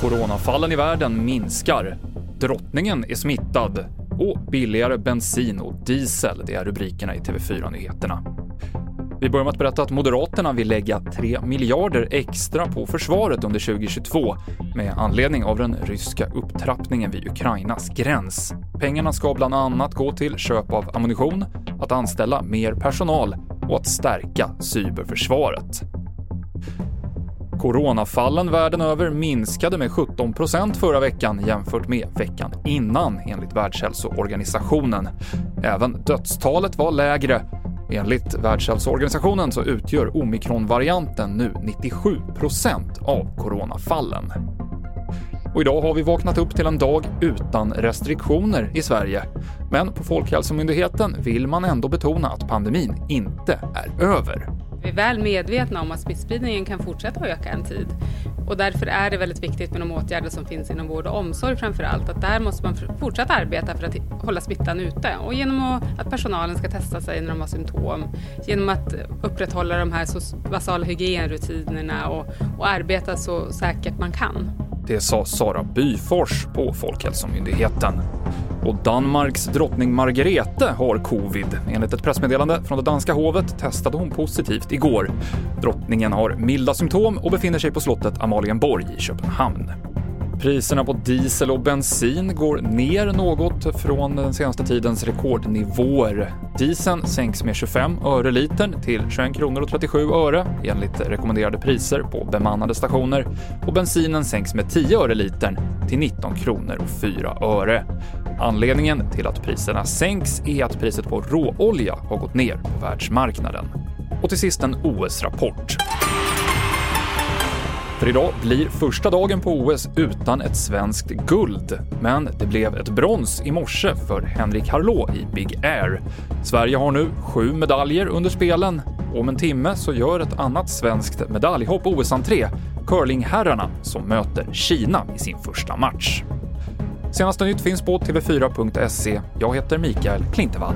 Coronafallen i världen minskar. Drottningen är smittad och billigare bensin och diesel, det är rubrikerna i TV4-nyheterna. Vi börjar med att berätta att Moderaterna vill lägga 3 miljarder extra på försvaret under 2022 med anledning av den ryska upptrappningen vid Ukrainas gräns. Pengarna ska bland annat gå till köp av ammunition, att anställa mer personal och att stärka cyberförsvaret. Coronafallen världen över minskade med 17 procent förra veckan jämfört med veckan innan, enligt Världshälsoorganisationen. Även dödstalet var lägre. Enligt Världshälsoorganisationen så utgör omikronvarianten nu 97 procent av coronafallen. Och idag har vi vaknat upp till en dag utan restriktioner i Sverige. Men på Folkhälsomyndigheten vill man ändå betona att pandemin inte är över. Vi är väl medvetna om att smittspridningen kan fortsätta att öka en tid. Och därför är det väldigt viktigt med de åtgärder som finns inom vård och omsorg framför allt. Att där måste man fortsätta arbeta för att hålla smittan ute. Och genom att personalen ska testa sig när de har symptom. Genom att upprätthålla de här basala hygienrutinerna och, och arbeta så säkert man kan. Det sa Sara Byfors på Folkhälsomyndigheten. Och Danmarks drottning Margrethe har covid. Enligt ett pressmeddelande från det danska hovet testade hon positivt igår. Drottningen har milda symptom och befinner sig på slottet Amalienborg i Köpenhamn. Priserna på diesel och bensin går ner något från den senaste tidens rekordnivåer. Dieseln sänks med 25 öre litern till 21 kronor och 37 öre enligt rekommenderade priser på bemannade stationer och bensinen sänks med 10 öre litern till 19 kronor och 4 öre. Anledningen till att priserna sänks är att priset på råolja har gått ner på världsmarknaden. Och till sist en OS-rapport. För idag blir första dagen på OS utan ett svenskt guld. Men det blev ett brons i morse för Henrik Harlå i Big Air. Sverige har nu sju medaljer under spelen. Om en timme så gör ett annat svenskt medaljhopp OS-entré, curlingherrarna, som möter Kina i sin första match. Senaste nytt finns på tv4.se. Jag heter Mikael Klintevall.